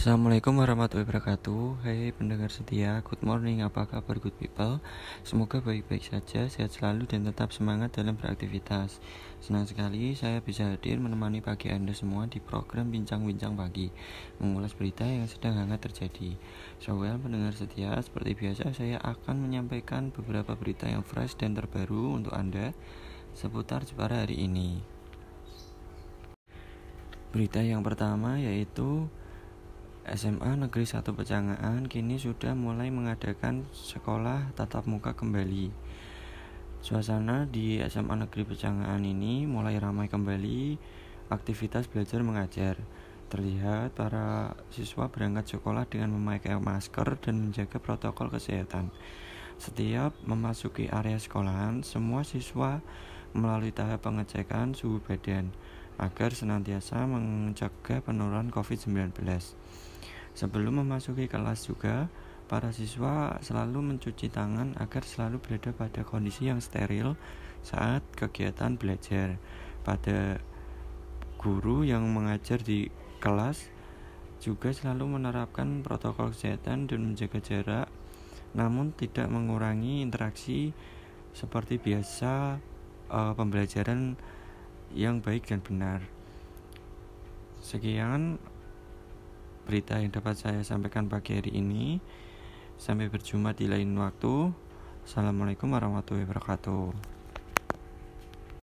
Assalamualaikum warahmatullahi wabarakatuh. Hai pendengar setia, good morning, apa kabar good people? Semoga baik-baik saja, sehat selalu dan tetap semangat dalam beraktivitas. Senang sekali saya bisa hadir menemani pagi anda semua di program Bincang-Bincang Pagi. Mengulas berita yang sedang hangat terjadi. So well pendengar setia, seperti biasa saya akan menyampaikan beberapa berita yang fresh dan terbaru untuk anda Seputar Jepara hari ini. Berita yang pertama yaitu SMA Negeri 1 Pecangaan kini sudah mulai mengadakan sekolah tatap muka kembali. Suasana di SMA Negeri Pecangaan ini mulai ramai kembali aktivitas belajar mengajar. Terlihat para siswa berangkat sekolah dengan memakai masker dan menjaga protokol kesehatan. Setiap memasuki area sekolahan, semua siswa melalui tahap pengecekan suhu badan agar senantiasa mencegah penularan COVID-19. Sebelum memasuki kelas juga, para siswa selalu mencuci tangan agar selalu berada pada kondisi yang steril saat kegiatan belajar. Pada guru yang mengajar di kelas juga selalu menerapkan protokol kesehatan dan menjaga jarak, namun tidak mengurangi interaksi seperti biasa uh, pembelajaran yang baik dan benar. Sekian berita yang dapat saya sampaikan pagi hari ini. Sampai berjumpa di lain waktu. Assalamualaikum warahmatullahi wabarakatuh.